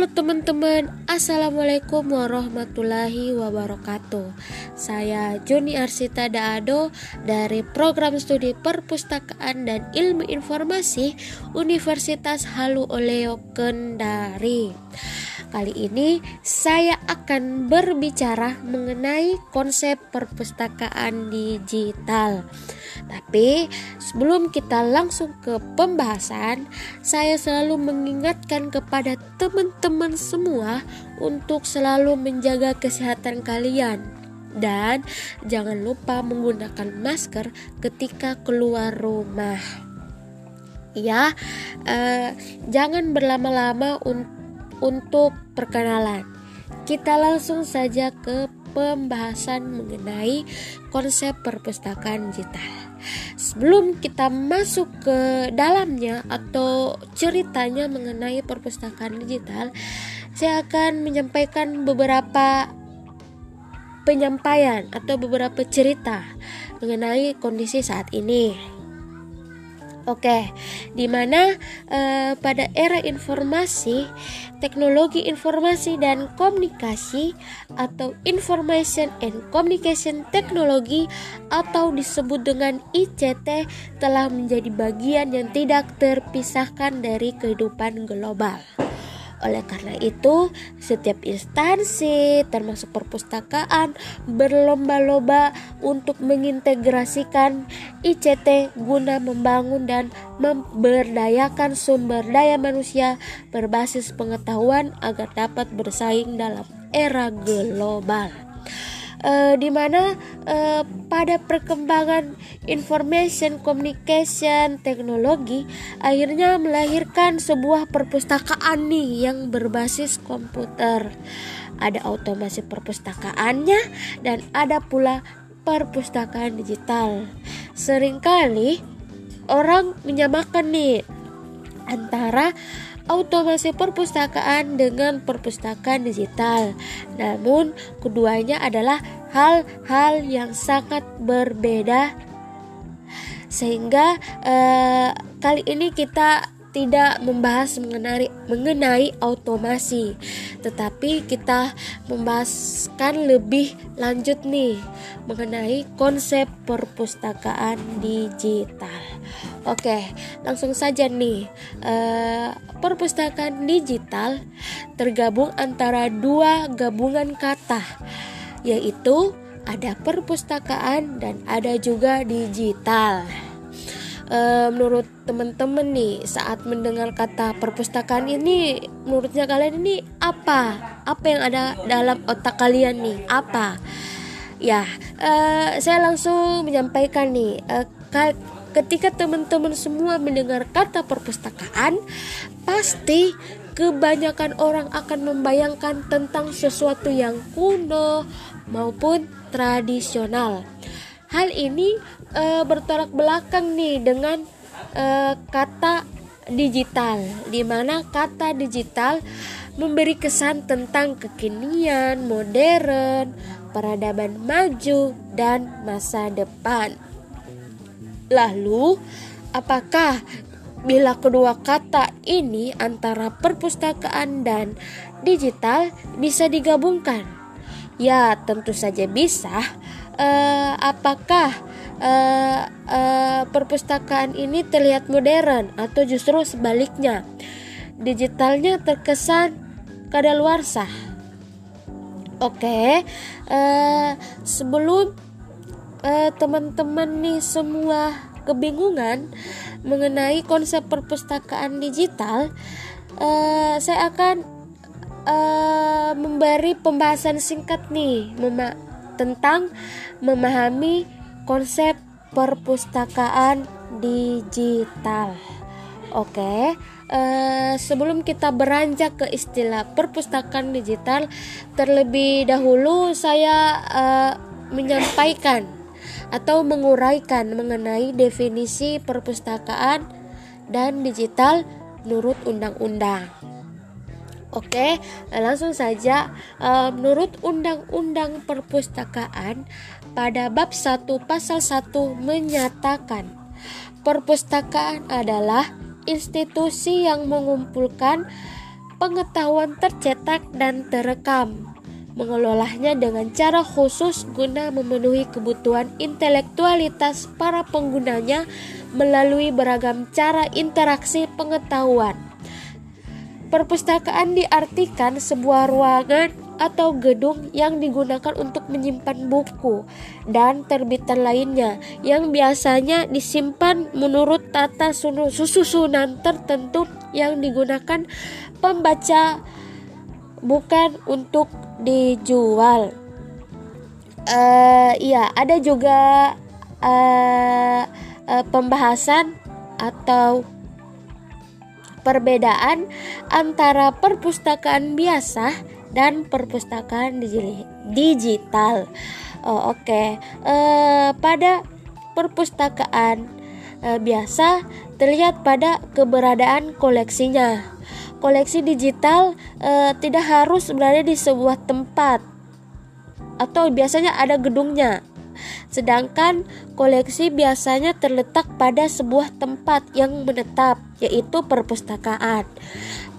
Halo teman-teman, Assalamualaikum warahmatullahi wabarakatuh. Saya Juni Arsita Daado dari Program Studi Perpustakaan dan Ilmu Informasi Universitas Halu Oleo Kendari Kali ini saya akan berbicara mengenai konsep perpustakaan digital. Tapi sebelum kita langsung ke pembahasan, saya selalu mengingatkan kepada teman-teman semua untuk selalu menjaga kesehatan kalian dan jangan lupa menggunakan masker ketika keluar rumah. Ya, eh, jangan berlama-lama untuk untuk perkenalan. Kita langsung saja ke pembahasan mengenai konsep perpustakaan digital. Sebelum kita masuk ke dalamnya atau ceritanya mengenai perpustakaan digital, saya akan menyampaikan beberapa penyampaian atau beberapa cerita mengenai kondisi saat ini. Oke, di mana uh, pada era informasi, teknologi informasi dan komunikasi atau Information and Communication Technology atau disebut dengan ICT telah menjadi bagian yang tidak terpisahkan dari kehidupan global. Oleh karena itu, setiap instansi, termasuk perpustakaan, berlomba-lomba untuk mengintegrasikan ICT guna membangun dan memberdayakan sumber daya manusia berbasis pengetahuan agar dapat bersaing dalam era global uh, di mana uh, pada perkembangan information communication teknologi akhirnya melahirkan sebuah perpustakaan nih yang berbasis komputer. Ada otomasi perpustakaannya dan ada pula perpustakaan digital. Seringkali orang menyamakan nih antara automasi perpustakaan dengan perpustakaan digital. Namun, keduanya adalah hal-hal yang sangat berbeda. Sehingga eh, kali ini kita tidak membahas mengenai mengenai automasi, tetapi kita membahaskan lebih lanjut nih mengenai konsep perpustakaan digital. Oke, langsung saja nih. Uh, perpustakaan digital tergabung antara dua gabungan kata, yaitu ada perpustakaan dan ada juga digital. Uh, menurut teman-teman nih, saat mendengar kata perpustakaan ini, menurutnya kalian ini apa? Apa yang ada dalam otak kalian nih? Apa? Ya, uh, saya langsung menyampaikan nih. Uh, ketika teman-teman semua mendengar kata perpustakaan, pasti kebanyakan orang akan membayangkan tentang sesuatu yang kuno maupun tradisional. Hal ini e, bertolak belakang nih dengan e, kata digital, di mana kata digital memberi kesan tentang kekinian, modern, peradaban maju, dan masa depan. Lalu, apakah bila kedua kata ini antara perpustakaan dan digital bisa digabungkan? Ya, tentu saja bisa. Uh, apakah uh, uh, perpustakaan ini terlihat modern atau justru sebaliknya? Digitalnya terkesan kadaluarsa. Oke, okay. uh, sebelum uh, teman-teman nih semua kebingungan mengenai konsep perpustakaan digital, uh, saya akan uh, memberi pembahasan singkat nih mema tentang memahami konsep perpustakaan digital. Oke, okay. uh, sebelum kita beranjak ke istilah perpustakaan digital, terlebih dahulu saya uh, menyampaikan atau menguraikan mengenai definisi perpustakaan dan digital menurut undang-undang. Oke, langsung saja. Eh, menurut Undang-Undang Perpustakaan pada bab 1 pasal 1 menyatakan perpustakaan adalah institusi yang mengumpulkan pengetahuan tercetak dan terekam mengelolanya dengan cara khusus guna memenuhi kebutuhan intelektualitas para penggunanya melalui beragam cara interaksi pengetahuan. Perpustakaan diartikan sebuah ruangan atau gedung yang digunakan untuk menyimpan buku dan terbitan lainnya yang biasanya disimpan menurut tata susunan tertentu yang digunakan pembaca bukan untuk dijual. Uh, iya, ada juga uh, uh, pembahasan atau perbedaan antara perpustakaan biasa dan perpustakaan digital. Oh, Oke, okay. uh, pada perpustakaan uh, biasa terlihat pada keberadaan koleksinya koleksi digital e, tidak harus berada di sebuah tempat atau biasanya ada gedungnya. Sedangkan koleksi biasanya terletak pada sebuah tempat yang menetap, yaitu perpustakaan.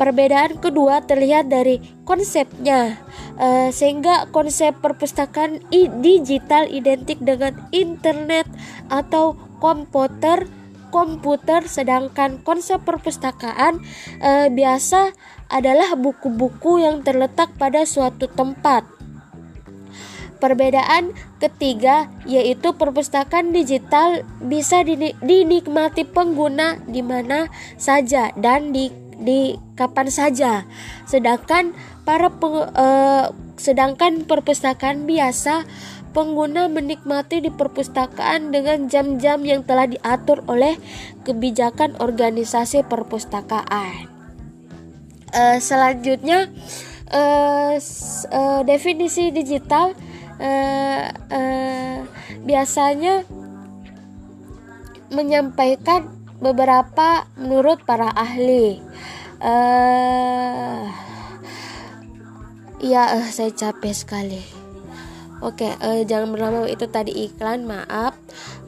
Perbedaan kedua terlihat dari konsepnya, e, sehingga konsep perpustakaan digital identik dengan internet atau komputer komputer sedangkan konsep perpustakaan e, biasa adalah buku-buku yang terletak pada suatu tempat. Perbedaan ketiga yaitu perpustakaan digital bisa dinikmati pengguna di mana saja dan di di kapan saja. Sedangkan para peng, e, sedangkan perpustakaan biasa pengguna menikmati di perpustakaan dengan jam-jam yang telah diatur oleh kebijakan organisasi perpustakaan. Uh, selanjutnya, uh, uh, definisi digital uh, uh, biasanya menyampaikan beberapa menurut para ahli. Uh, ya, uh, saya capek sekali. Oke, uh, jangan berlama itu tadi iklan, maaf.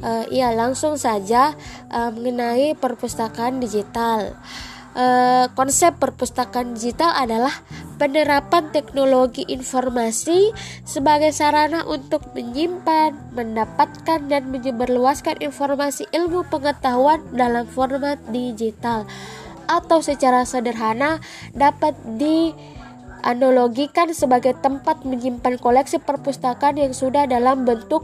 Uh, iya, langsung saja uh, mengenai perpustakaan digital. Uh, konsep perpustakaan digital adalah penerapan teknologi informasi sebagai sarana untuk menyimpan, mendapatkan, dan menyebarluaskan informasi ilmu pengetahuan dalam format digital, atau secara sederhana dapat di analogikan sebagai tempat menyimpan koleksi perpustakaan yang sudah dalam bentuk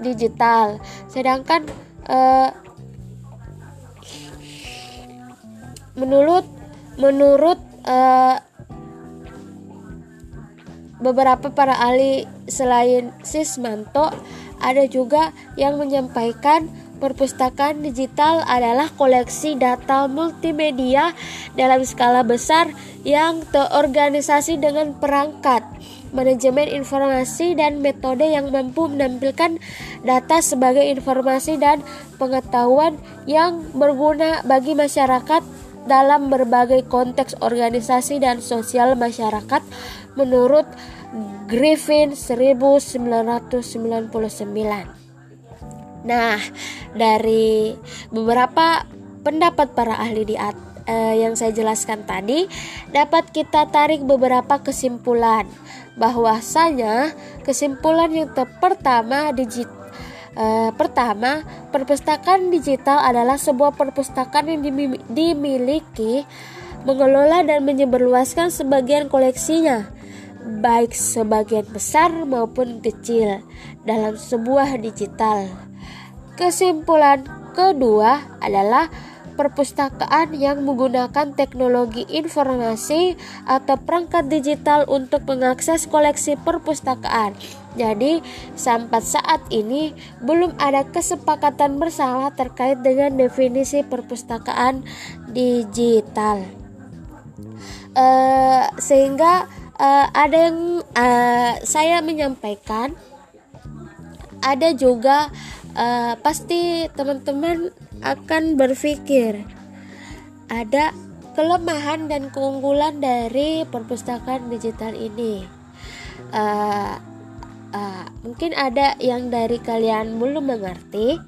digital. Sedangkan uh, menurut menurut uh, beberapa para ahli selain Sismanto ada juga yang menyampaikan perpustakaan digital adalah koleksi data multimedia dalam skala besar yang terorganisasi dengan perangkat, manajemen informasi dan metode yang mampu menampilkan data sebagai informasi dan pengetahuan yang berguna bagi masyarakat dalam berbagai konteks organisasi dan sosial masyarakat menurut Griffin 1999. Nah, dari beberapa pendapat para ahli di at, eh, yang saya jelaskan tadi, dapat kita tarik beberapa kesimpulan bahwasanya kesimpulan yang pertama digit eh, pertama, perpustakaan digital adalah sebuah perpustakaan yang dimiliki, mengelola dan menyebarluaskan sebagian koleksinya baik sebagian besar maupun kecil dalam sebuah digital. Kesimpulan kedua adalah perpustakaan yang menggunakan teknologi informasi atau perangkat digital untuk mengakses koleksi perpustakaan. Jadi, sampai saat ini belum ada kesepakatan bersama terkait dengan definisi perpustakaan digital. Uh, sehingga uh, ada yang uh, saya menyampaikan ada juga uh, pasti teman-teman akan berpikir ada kelemahan dan keunggulan dari perpustakaan digital ini. Uh, uh, mungkin ada yang dari kalian belum mengerti.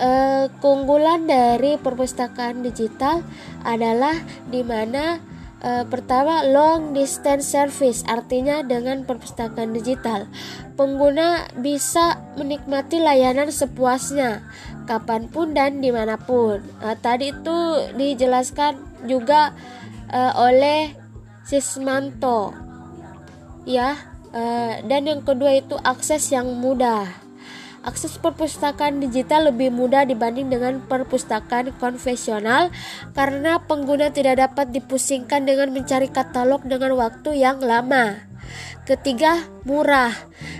uh, keunggulan dari perpustakaan digital adalah di mana uh, pertama long distance service artinya dengan perpustakaan digital. Pengguna bisa menikmati layanan sepuasnya kapan pun dan di mana pun. Uh, tadi itu dijelaskan juga uh, oleh Sismanto. Ya uh, dan yang kedua itu akses yang mudah Akses perpustakaan digital lebih mudah dibanding dengan perpustakaan konvensional karena pengguna tidak dapat dipusingkan dengan mencari katalog dengan waktu yang lama. Ketiga, murah,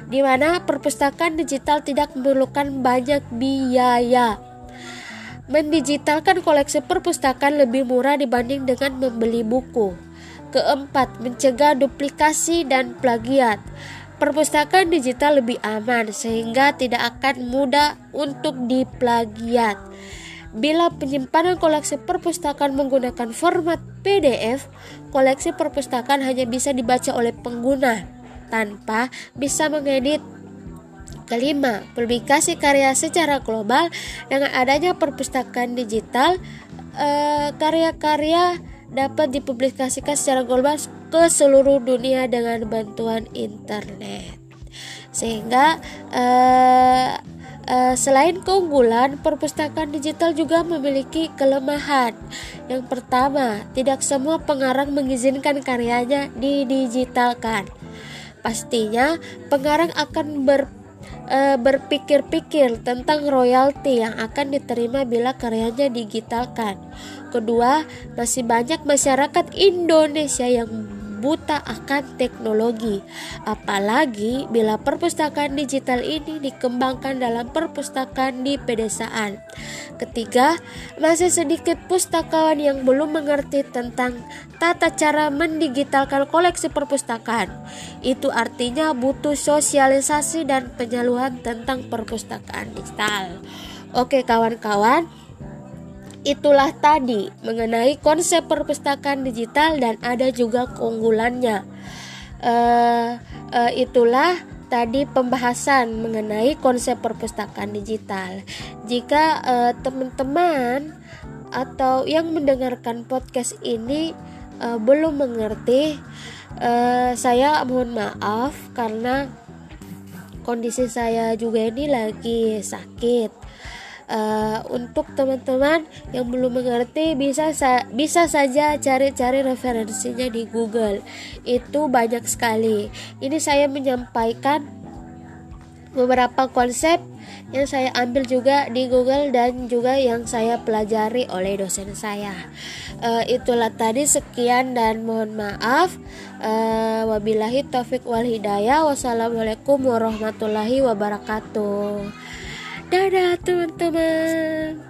di mana perpustakaan digital tidak memerlukan banyak biaya. Mendigitalkan koleksi perpustakaan lebih murah dibanding dengan membeli buku. Keempat, mencegah duplikasi dan plagiat. Perpustakaan digital lebih aman sehingga tidak akan mudah untuk diplagiat. Bila penyimpanan koleksi perpustakaan menggunakan format PDF, koleksi perpustakaan hanya bisa dibaca oleh pengguna tanpa bisa mengedit Kelima, publikasi karya secara global dengan adanya perpustakaan digital, eh, karya-karya dapat dipublikasikan secara global ke seluruh dunia dengan bantuan internet. Sehingga uh, uh, selain keunggulan, perpustakaan digital juga memiliki kelemahan. Yang pertama, tidak semua pengarang mengizinkan karyanya didigitalkan. Pastinya, pengarang akan ber uh, berpikir-pikir tentang royalti yang akan diterima bila karyanya digitalkan. Kedua, masih banyak masyarakat Indonesia yang buta akan teknologi, apalagi bila perpustakaan digital ini dikembangkan dalam perpustakaan di pedesaan. Ketiga, masih sedikit pustakawan yang belum mengerti tentang tata cara mendigitalkan koleksi perpustakaan. Itu artinya butuh sosialisasi dan penyaluhan tentang perpustakaan digital. Oke, kawan-kawan. Itulah tadi mengenai konsep perpustakaan digital dan ada juga keunggulannya. Uh, uh, itulah tadi pembahasan mengenai konsep perpustakaan digital. Jika uh, teman-teman atau yang mendengarkan podcast ini uh, belum mengerti, uh, saya mohon maaf karena kondisi saya juga ini lagi sakit uh, untuk teman-teman yang belum mengerti bisa sa bisa saja cari-cari referensinya di Google. Itu banyak sekali. Ini saya menyampaikan beberapa konsep yang saya ambil juga di Google dan juga yang saya pelajari oleh dosen saya. Uh, itulah tadi sekian dan mohon maaf. Uh, wabillahi taufik wal hidayah. Wassalamualaikum warahmatullahi wabarakatuh. Dadah teman-teman.